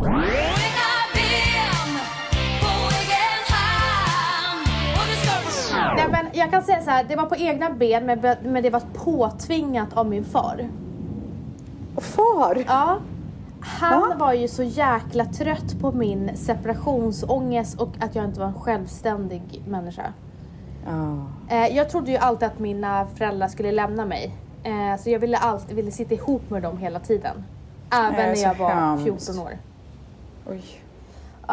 Jag kan säga så här, det var på egna ben men, men det var påtvingat av min far. Far. Ja. Han Va? var ju så jäkla trött på min separationsångest och att jag inte var en självständig människa. Eh, jag trodde ju alltid att mina föräldrar skulle lämna mig. Eh, så jag ville alltid ville sitta ihop med dem hela tiden. Även när jag var hemskt. 14 år. Oj.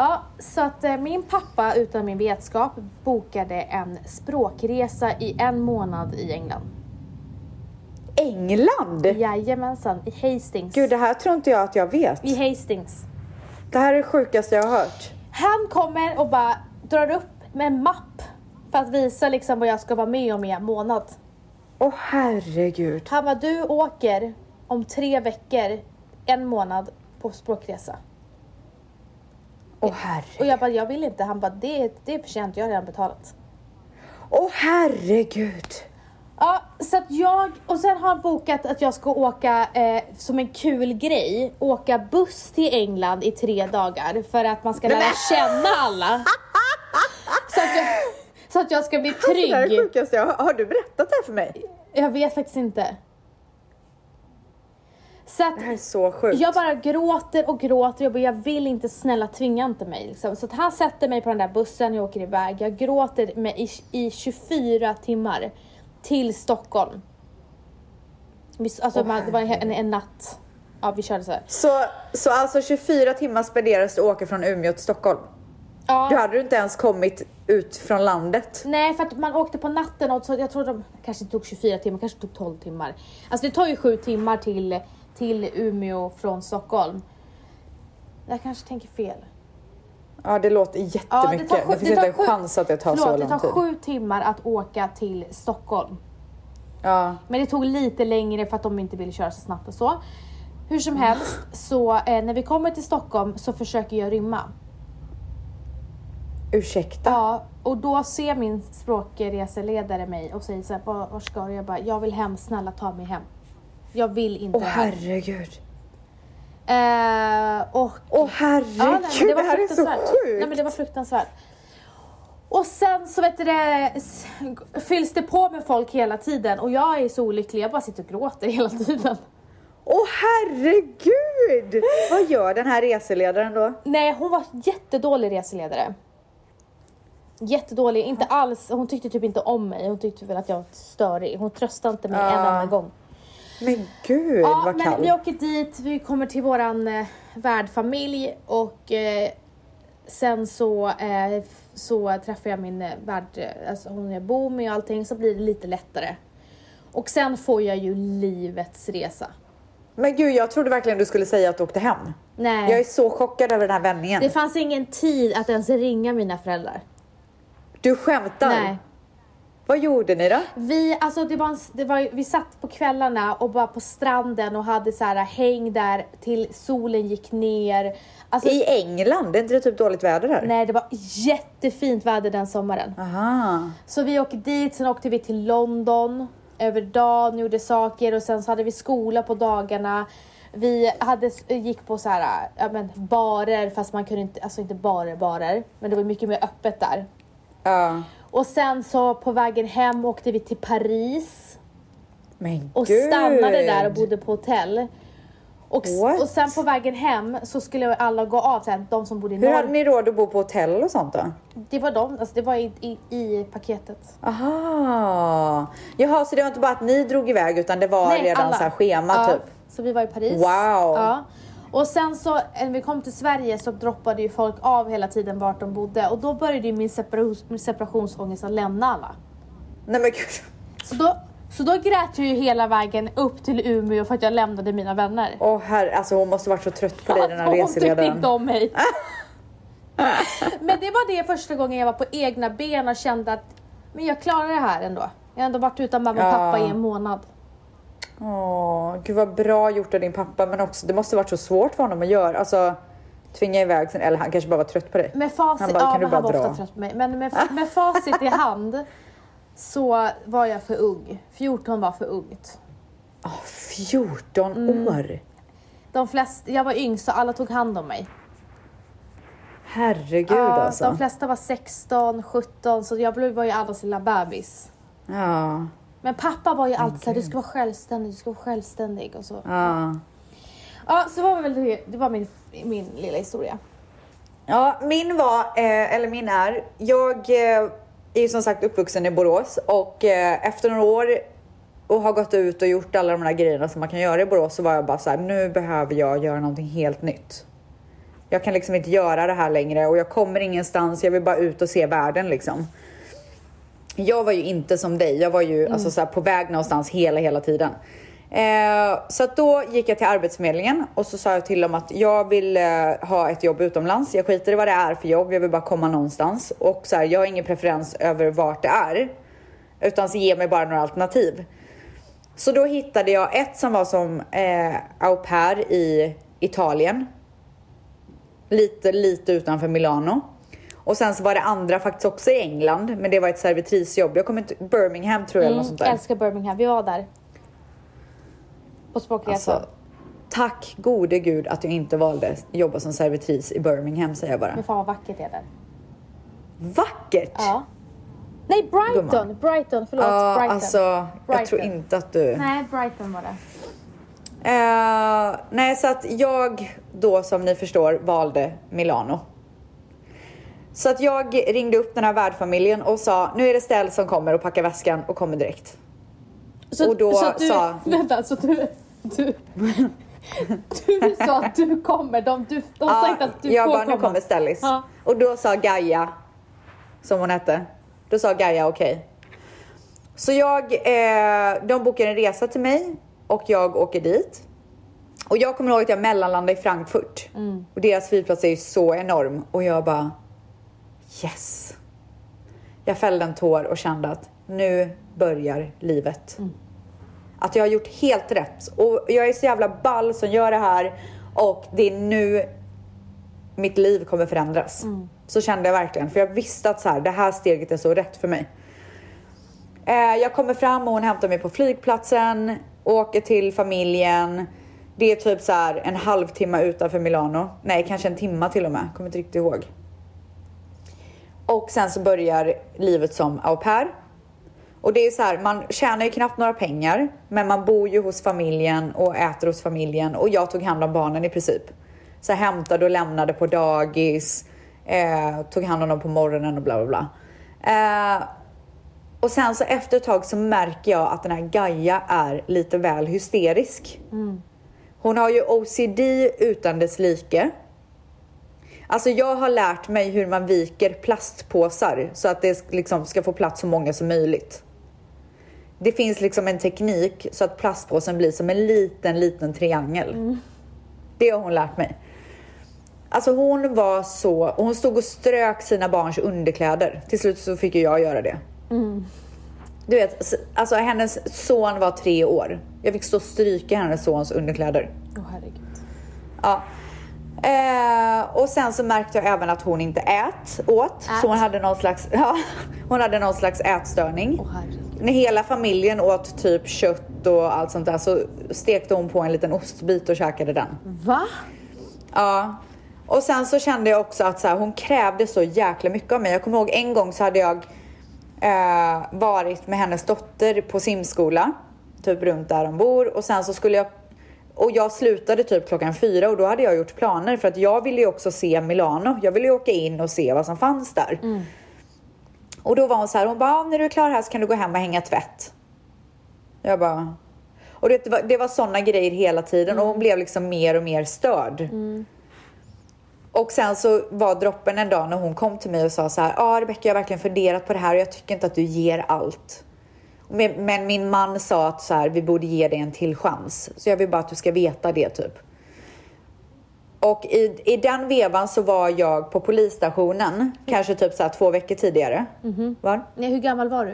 Ja, så att eh, min pappa utan min vetskap bokade en språkresa i en månad i England. England? Jajamensan, i Hastings. Gud, det här tror inte jag att jag vet. I Hastings. Det här är det sjukaste jag har hört. Han kommer och bara drar upp med en mapp för att visa liksom vad jag ska vara med om i en månad. Åh herregud. Han bara, du åker om tre veckor en månad på språkresa. Åh Och jag bara, jag vill inte. Han bara, det, det är för sent, jag har redan betalat. Åh herregud. Ja, så att jag, och sen har han bokat att jag ska åka eh, som en kul grej, åka buss till England i tre dagar för att man ska lära känna alla. Så att jag, så att jag ska bli Alltså, det här är det trygg. sjukaste jag har. Har du berättat det här för mig? Jag vet faktiskt inte. Så att Det här är så sjukt. jag bara gråter och gråter. Jag, bara, jag vill inte, snälla tvinga inte mig. Liksom. Så att han sätter mig på den där bussen, jag åker iväg. Jag gråter med i, i 24 timmar till Stockholm. Alltså, man, det var en, en natt. Ja, vi körde så här. Så, så alltså 24 timmar spenderas det att åka från Umeå till Stockholm? Ja. Då hade du inte ens kommit ut från landet? Nej, för att man åkte på natten och så jag tror de kanske tog 24 timmar, kanske tog 12 timmar. Alltså det tar ju 7 timmar till, till Umeå från Stockholm. Jag kanske tänker fel. Ja, det låter jättemycket. det, sju- finns inte en chans att det tar förlåt, så lång det tar tid. sju timmar att åka till Stockholm. Ja. Men det tog lite längre för att de inte ville köra så snabbt och så. Hur som helst, så eh, när vi kommer till Stockholm så försöker jag rymma. Ursäkta? Ja, och då ser min språkreseledare mig och säger så här, var ska du? Jag bara, jag vill hem, snälla ta mig hem. Jag vill inte Åh här. herregud. Eh, och, Åh herregud, Ja, nej, men det, här är så sjukt. Nej men det var fruktansvärt. Och sen så vet du det, fylls det på med folk hela tiden och jag är så olycklig, jag bara sitter och gråter hela tiden. Åh herregud! Vad gör den här reseledaren då? Nej, hon var jättedålig reseledare. Jättedålig, inte alls, hon tyckte typ inte om mig, hon tyckte väl att jag var störig. Hon tröstade inte mig en Ah. enda gång. Men gud Ja, vad men kall. vi åker dit, vi kommer till våran eh, värdfamilj och eh, sen så, eh, så träffar jag min eh, värd, eh, alltså hon jag bor med och allting, så blir det lite lättare. Och sen får jag ju livets resa. Men gud, jag trodde verkligen du skulle säga att du åkte hem. Nej, Jag är så chockad över den här vändningen. det fanns ingen tid att ens ringa mina föräldrar. Du skämtar? Nej. Vad gjorde ni då? Vi, alltså det var en, det var, vi satt på kvällarna och bara på stranden och hade så här häng där till solen gick ner. Alltså, I England? Är inte det typ dåligt väder här? nej, det var jättefint väder den sommaren. Aha. Så vi åkte dit, sen åkte vi till London över dagen, gjorde saker och sen så hade vi skola på dagarna. Vi hade, gick på så här, ja, men barer fast man kunde inte, alltså inte barer barer, men det var mycket mer öppet där. Ja. Och sen så på vägen hem åkte vi till Paris Men och gud. stannade där och bodde på hotell. Och, What? och sen på vägen hem så skulle alla gå av, sen, de som bodde i Hur hade norr. ni råd att bo på hotell och sånt då? Det var de, alltså det var i, i, i paketet. Aha. Jaha, så det var inte bara att ni drog iväg utan det var redan så här schema ja, typ? Så vi var i Paris. Wow. Ja. Och sen så när vi kom till Sverige så droppade ju folk av hela tiden vart de bodde och då började ju min, separations, min separationsångest att lämna alla. Nej men gud. Så då, så då grät jag ju hela vägen upp till Umeå för att jag lämnade mina vänner. Åh herre, alltså hon måste varit så trött på dig den här Alltså, hon tyckte reseledaren. inte om mig. [LAUGHS] Men det var det första gången jag var på egna ben och kände att men jag klarar det här ändå. Jag har ändå varit utan mamma och Ja. pappa i en månad. Åh, gud vad bra gjort av din pappa men också det måste varit så svårt för honom att göra. Alltså tvinga iväg sin, eller han kanske bara var trött på dig. Med facit, Han bara, ja, kan du men han bara var ofta dra? trött på mig. Men med, med facit i hand så var jag för ung. 14 var för ungt. Åh, 14 Mm. år! De flesta, jag var yngst så alla tog hand om mig. Herregud Ja, alltså. De flesta var 16, 17 så jag blev- var ju allas lilla bebis. Ja, Men pappa var ju alltid såhär, du ska vara självständig, du ska vara självständig och så. ja. Ja, så var väl det, det var min, min lilla historia. Ja, min var, eh, eller min är, jag eh, är ju som sagt uppvuxen i Borås och eh, efter några år och har gått ut och gjort alla de här grejerna som man kan göra i Borås så var jag bara så här, nu behöver jag göra någonting helt nytt. Jag kan liksom inte göra det här längre och jag kommer ingenstans, jag vill bara ut och se världen liksom. Jag var ju inte som dig, jag var ju alltså, så här, på väg någonstans hela, hela tiden. Eh, så då gick jag till Arbetsförmedlingen och så sa jag till dem att jag vill eh, ha ett jobb utomlands. Jag skiter i vad det är för jobb, jag vill bara komma någonstans. Och så här, jag har ingen preferens över vart det är. Utan så ge mig bara några alternativ. Så då hittade jag ett som var som eh, au pair i Italien. Lite, lite utanför Milano. Och sen så var det andra faktiskt också i England, men det var ett servitrisjobb. Jag kommer inte, Birmingham tror jag eller något sånt där. Mm, älskar Birmingham, vi var där. På språkresan. Alltså, tack gode gud att jag inte valde jobba som servitris i Birmingham säger jag bara. Men fan vad vackert det är där. Vackert! Ja. Nej, Brighton! Gumman. Brighton, förlåt. Ja, Brighton. alltså jag tror Brighton. inte att du... Nej, Brighton var det. Eh, nej, så att jag då som ni förstår valde Milano. Så att jag ringde upp den här värdfamiljen och sa nu är det ställ som kommer och packar väskan och kommer direkt. Så, Och då så du, sa- [LAUGHS] Vänta, så du... Du, du sa att du kommer. De, du, de har sagt att du jag får bara, komma. nu kommer Stellis. Ja. Och då sa Gaia, som hon hette, då sa Gaia okej. Så jag, eh, de bokar en resa till mig och jag åker dit. Och jag kommer ihåg att jag mellanlandade i Frankfurt. Mm. Och deras flygplats är ju så enorm. Och jag bara, yes. Jag fällde en tår och kände att nu börjar livet. Mm. Att jag har gjort helt rätt. Och jag är så jävla ball som gör det här. Och det är nu mitt liv kommer förändras. Så kände jag verkligen. För jag visste att så här, det här steget är så rätt för mig. Eh, jag kommer fram och hon hämtar mig på flygplatsen. Åker till familjen. Det är typ så här en halvtimme utanför Milano. Nej, kanske en timma till och med. Kommer inte riktigt ihåg. Och sen så börjar livet som au pair. Och det är så här, man tjänar ju knappt några pengar, men man bor ju hos familjen och äter hos familjen och jag tog hand om barnen i princip. Så jag hämtade och lämnade på dagis, eh, tog hand om dem på morgonen och bla bla bla. Eh, och sen så efter ett tag så märker jag att den här Gaia är lite väl hysterisk. Hon har ju OCD utan dess like. Alltså jag har lärt mig hur man viker plastpåsar så att det liksom ska få plats så många som möjligt. Det finns liksom en teknik så att plastpåsen blir som en liten, liten triangel. Det har hon lärt mig. Alltså hon var så, hon stod och strök sina barns underkläder. Till slut så fick ju jag göra det. Du vet, alltså hennes son var tre år. Jag fick stå och stryka hennes sons underkläder. Åh herregud. Ja. Eh, och sen så märkte jag även att hon inte ät, åt. Ät. Så hon hade någon slags, [LAUGHS] ja, hon hade någon slags ätstörning. Herregud. När hela familjen åt typ kött och allt sånt där så stekte hon på en liten ostbit och käkade den. Va? Ja. Och sen så kände jag också att så här, hon krävde så jäkla mycket av mig. Jag kommer ihåg en gång så hade jag eh, varit med hennes dotter på simskola. Typ runt där de bor. Och sen så skulle jag och jag slutade typ klockan fyra och då hade jag gjort planer för att jag ville ju också se Milano. Jag ville ju åka in och se vad som fanns där. Och då var hon så här, hon bara, "Ja, när du är klar här så kan du gå hem och hänga tvätt. Jag bara, och det var, det var sådana grejer hela tiden och hon blev liksom mer och mer störd. Och sen så var droppen en dag när hon kom till mig och sa så här, ja ah, Rebecka jag har verkligen funderat på det här och jag tycker inte att du ger allt. Men, min man sa att så här, vi borde ge dig en till chans. Så jag vill bara att du ska veta det typ. Och i, i den vevan så var jag på polisstationen, kanske typ så här två veckor tidigare. Var? Nej, hur gammal var du?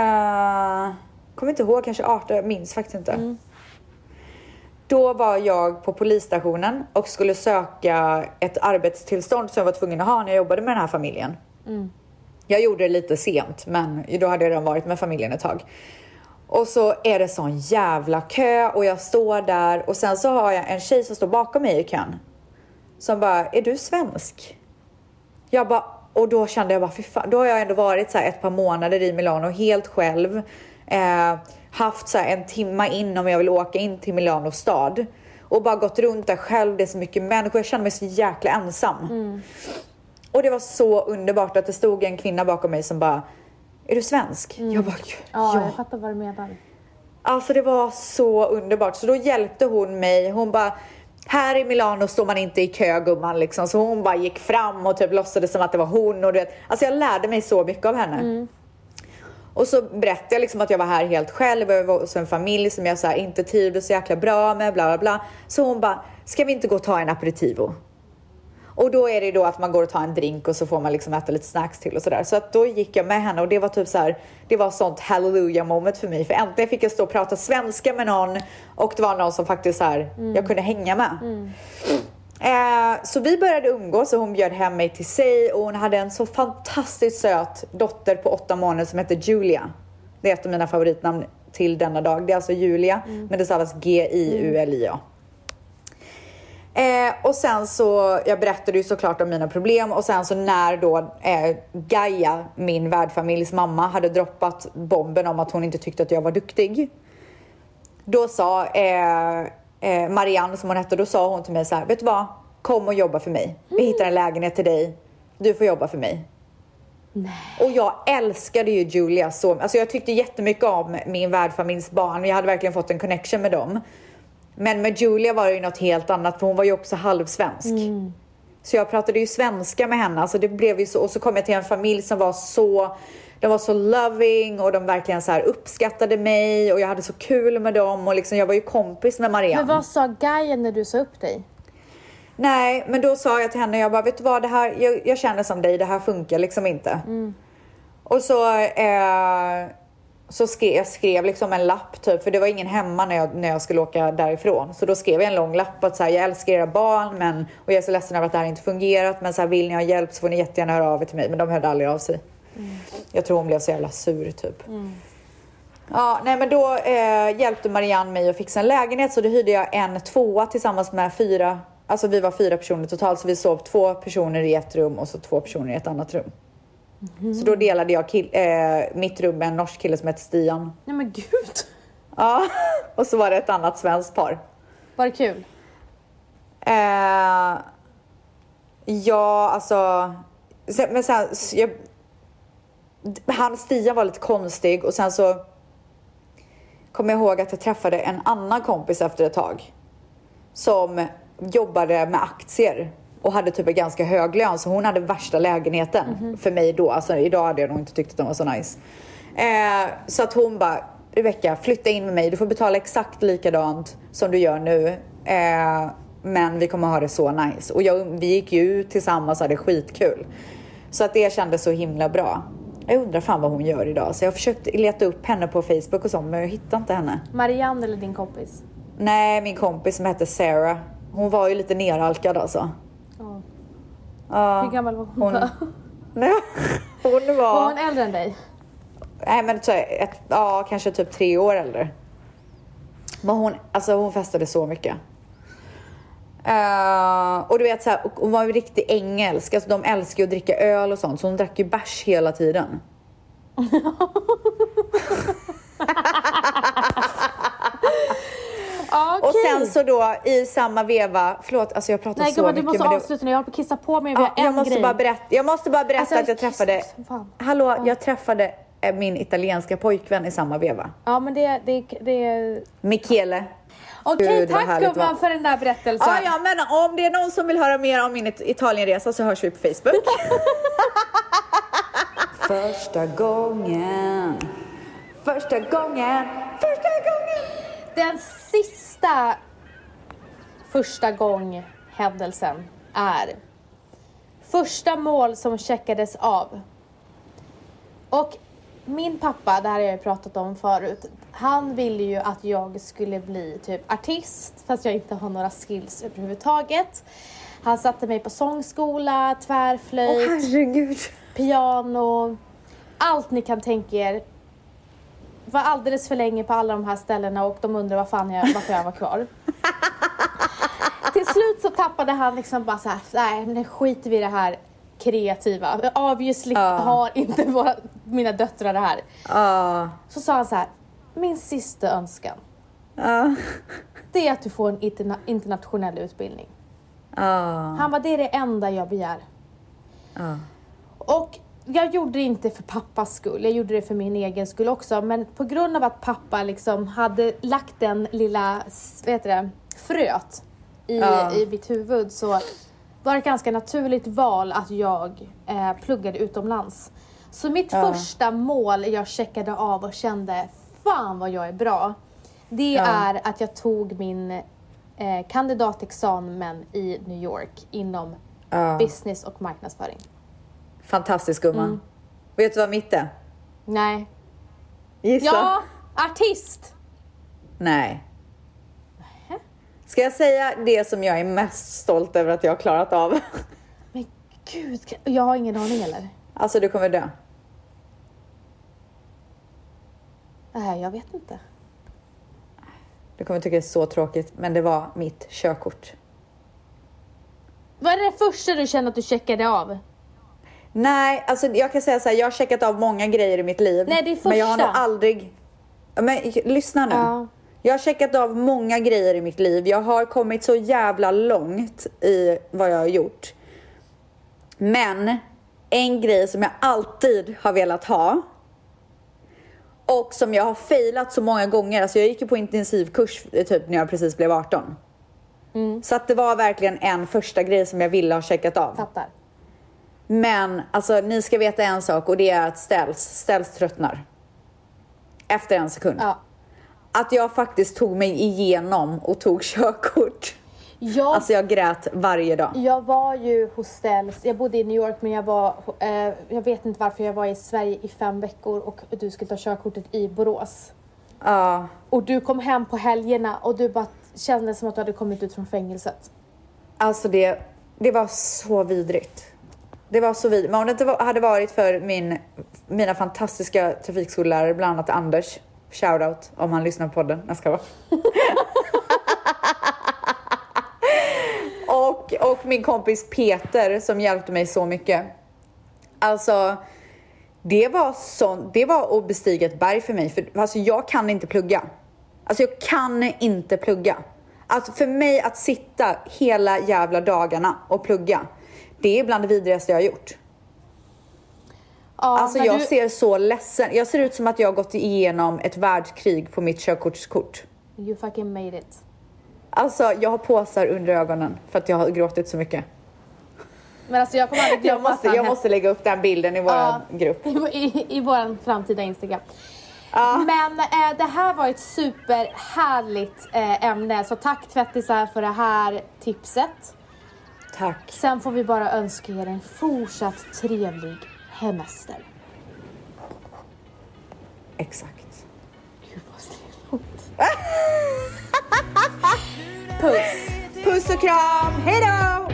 Uh, kommer inte ihåg, kanske 18, jag minns faktiskt inte. Då var jag på polisstationen och skulle söka ett arbetstillstånd som jag var tvungen att ha när jag jobbade med den här familjen. Jag gjorde det lite sent, men då hade jag redan varit med familjen ett tag. Och så är det sån jävla kö och jag står där och sen så har jag en tjej som står bakom mig i kön. Som bara, är du svensk? Jag bara, och då kände jag bara, fy fan. Då har jag ändå varit så här ett par månader i Milano helt själv. Eh, haft så här en timma in om jag vill åka in till Milano stad. Och bara gått runt där själv, det är så mycket människor. Jag kände mig så jäkla ensam. Mm. Och det var så underbart att det stod en kvinna bakom mig som bara, är du svensk? Jag bara, Ja, ja. jag fattar vad du menar. Alltså det var så underbart. Så då hjälpte hon mig. Hon bara, här i Milano står man inte i kö gumman liksom. Så hon bara gick fram och typ låtsades som att det var hon. Och du vet, alltså jag lärde mig så mycket av henne. Och så berättade jag liksom att jag var här helt själv och jag var hos en familj som jag så inte trivdes så jäkla bra med. Bla bla bla. Så hon bara, ska vi inte gå och ta en aperitivo? Och då är det då att man går och tar en drink och så får man liksom äta lite snacks till och sådär. Så att då gick jag med henne och det var typ så här, det var sånt hallelujah moment för mig. För äntligen fick jag stå och prata svenska med någon och det var någon som faktiskt så här, jag kunde hänga med. Eh, så vi började umgås och hon bjöd hem mig till sig och hon hade en så fantastiskt söt dotter på åtta månader som hette Julia. Det är ett av mina favoritnamn till denna dag. Det är alltså Julia, men det stavas G-I-U-L-I-A. Eh, och sen så, jag berättade ju såklart om mina problem och sen så när då eh, Gaia, min värdfamiljs mamma, hade droppat bomben om att hon inte tyckte att jag var duktig. Då sa eh, eh, Marianne, som hon hette, då sa hon till mig så här, vet du vad? Kom och jobba för mig. Vi hittar en lägenhet till dig. Du får jobba för mig. Och jag älskade ju Julia så, alltså jag tyckte jättemycket om min värdfamiljs barn. Jag hade verkligen fått en connection med dem. Men med Julia var det ju något helt annat för hon var ju också halvsvensk. Så jag pratade ju svenska med henne. Alltså det blev ju så, och så kom jag till en familj som var så de var så loving och de verkligen så här uppskattade mig och jag hade så kul med dem och liksom jag var ju kompis med Marianne. Men vad sa Gaia när du sa upp dig? Nej, men då sa jag till henne, jag bara, vet du vad, det här, jag, jag känner som dig, det här funkar liksom inte. Och så, eh, så skrev jag skrev liksom en lapp typ, för det var ingen hemma när jag, när jag skulle åka därifrån. Så då skrev jag en lång lapp att så här, jag älskar era barn, men, och jag är så ledsen över att det här inte fungerat, men så här, vill ni ha hjälp så får ni jättegärna höra av er till mig. Men de hörde aldrig av sig. Jag tror hon blev så jävla sur typ. Ja, nej men då eh, hjälpte Marianne mig att fixa en lägenhet så då hyrde jag en tvåa tillsammans med fyra, alltså vi var fyra personer totalt så vi sov två personer i ett rum och så två personer i ett annat rum. Så då delade jag kill, eh, mitt rum med en norsk kille som hette Stian. Nej men gud. Ja, och så var det ett annat svenskt par. Var det kul? Eh, ja, alltså. sen- Men sen, jag, han Stian var lite konstig och sen så kommer jag ihåg att jag träffade en annan kompis efter ett tag. Som jobbade med aktier och hade typ en ganska hög lön så hon hade värsta lägenheten för mig då. Alltså idag hade jag nog inte tyckt att den var så nice. Eh, så att hon bara, Rebecka flytta in med mig, du får betala exakt likadant som du gör nu. Eh, men vi kommer ha det så nice. Och jag, vi gick ju ut tillsammans och hade skitkul. Så att det kändes så himla bra. Jag undrar fan vad hon gör idag. Så jag har försökt leta upp henne på Facebook och sånt men jag hittar inte henne. Marianne eller din kompis? Nej, min kompis som hette Sarah. Hon var ju lite neralkad alltså. Ja. Hur gammal var hon? hon- då? [LAUGHS] Hon var... Var hon äldre än dig? Nej men så ett, ja, kanske typ tre år äldre. Men hon, alltså hon festade så mycket. Eh, och du vet så här, hon var ju riktigt engelsk. Alltså de älskar ju att dricka öl och sånt. Så hon drack ju bärs hela tiden. [LAUGHS] [LAUGHS] Ja, Och sen så då i samma veva, förlåt alltså jag pratar Nej så gumman du mycket. måste men det- avsluta nu, jag håller på att kissa på mig vi Ja, har en jag, måste grej. bara berätta, jag måste bara berätta Alltså, att jag träffade, hallå, jag träffade eh, min italienska pojkvän i samma veva. Ja men det, det, det... Michele. Okej tack gumman för den där berättelsen. Ja, ja, men om det är någon som vill höra mer om min It- Italienresa så hörs vi på Facebook. [LAUGHS] Första gången, första gången, första gången. Den sista första gång händelsen är första mål som checkades av. Och min pappa, det här har jag ju pratat om förut, han ville ju att jag skulle bli typ artist fast jag inte har några skills överhuvudtaget. Han satte mig på sångskola, tvärflöjt, herregud. piano, allt ni kan tänka er. Var alldeles för länge på alla de här ställena och de undrar vad fan jag, varför jag var kvar. [LAUGHS] Till slut så tappade han liksom bara så här, nej men skiter vi i det här kreativa. Obviously har inte våra, mina döttrar det här. Ja, Så sa han så här, min sista önskan, ja, det är att du får en interna- internationell utbildning. ja, Han var det är det enda jag begär. Och jag gjorde det inte för pappas skull, jag gjorde det för min egen skull också. Men på grund av att pappa liksom hade lagt den lilla, vad heter det, fröet i, Ja. i mitt huvud så var det ett ganska naturligt val att jag eh, pluggade utomlands. Så mitt Ja. första mål jag checkade av och kände, fan vad jag är bra. Det Ja. är att jag tog min eh, kandidatexamen i New York inom business och marknadsföring. Fantastisk gumman. Vet du vad mitt är? Nej. Gissa? Ja, artist! Nej. Ska jag säga det som jag är mest stolt över att jag har klarat av? [LAUGHS] Men gud, jag har ingen aning eller? Alltså du kommer dö. Nej, jag vet inte. Du kommer tycka det är så tråkigt, men det var mitt körkort. Vad är det första du känner att du checkade av? Nej, alltså jag kan säga så här, jag har checkat av många grejer i mitt liv. Nej, det är Men jag har nog första. aldrig... Men lyssna nu. Ja. Jag har checkat av många grejer i mitt liv. Jag har kommit så jävla långt i vad jag har gjort. Men en grej som jag alltid har velat ha och som jag har failat så många gånger. Alltså jag gick ju på intensivkurs eh, typ när jag precis blev 18. Så att det var verkligen en första grej som jag ville ha checkat av. Fattar. Men alltså ni ska veta en sak och det är att ställs, ställs tröttnar. Efter en sekund. Ja. Att jag faktiskt tog mig igenom och tog körkort. Jag, Alltså jag grät varje dag. jag var ju hos Ställs, jag bodde i New York men jag var, eh, jag vet inte varför, jag var i Sverige i fem veckor och du skulle ta körkortet i Borås. Ja, Och du kom hem på helgerna och du bara kände som att du hade kommit ut från fängelset. alltså det, det var så vidrigt. Det var så vidrigt. Men om det inte var, hade varit för min, mina fantastiska trafikskollärare, bland annat Anders, shoutout om han lyssnar på podden. Jag ska vara. [LAUGHS] och, och min kompis Peter som hjälpte mig så mycket. Alltså, det var, sån, det var att bestiga ett berg för mig. För alltså, jag kan inte plugga. Alltså jag kan inte plugga. Alltså för mig att sitta hela jävla dagarna och plugga, det är bland det vidrigaste jag har gjort. Ja, Alltså jag du, ser så ledsen, jag ser ut som att jag har gått igenom ett världskrig på mitt körkortskort. You fucking made it. Alltså jag har påsar under ögonen för att jag har gråtit så mycket. Men alltså jag kommer aldrig glömma Jag måste, jag måste lägga upp den bilden i vår Ja. grupp. I, [LAUGHS] i, i vår framtida Instagram. Ja. Men eh, det här var ett superhärligt eh, ämne, så tack tvättisar för det här tipset. Tack. Sen får vi bara önska er en fortsatt trevlig hemester. Exakt. Gud vad snällt. [LAUGHS] Puss. Puss och kram. Hej då!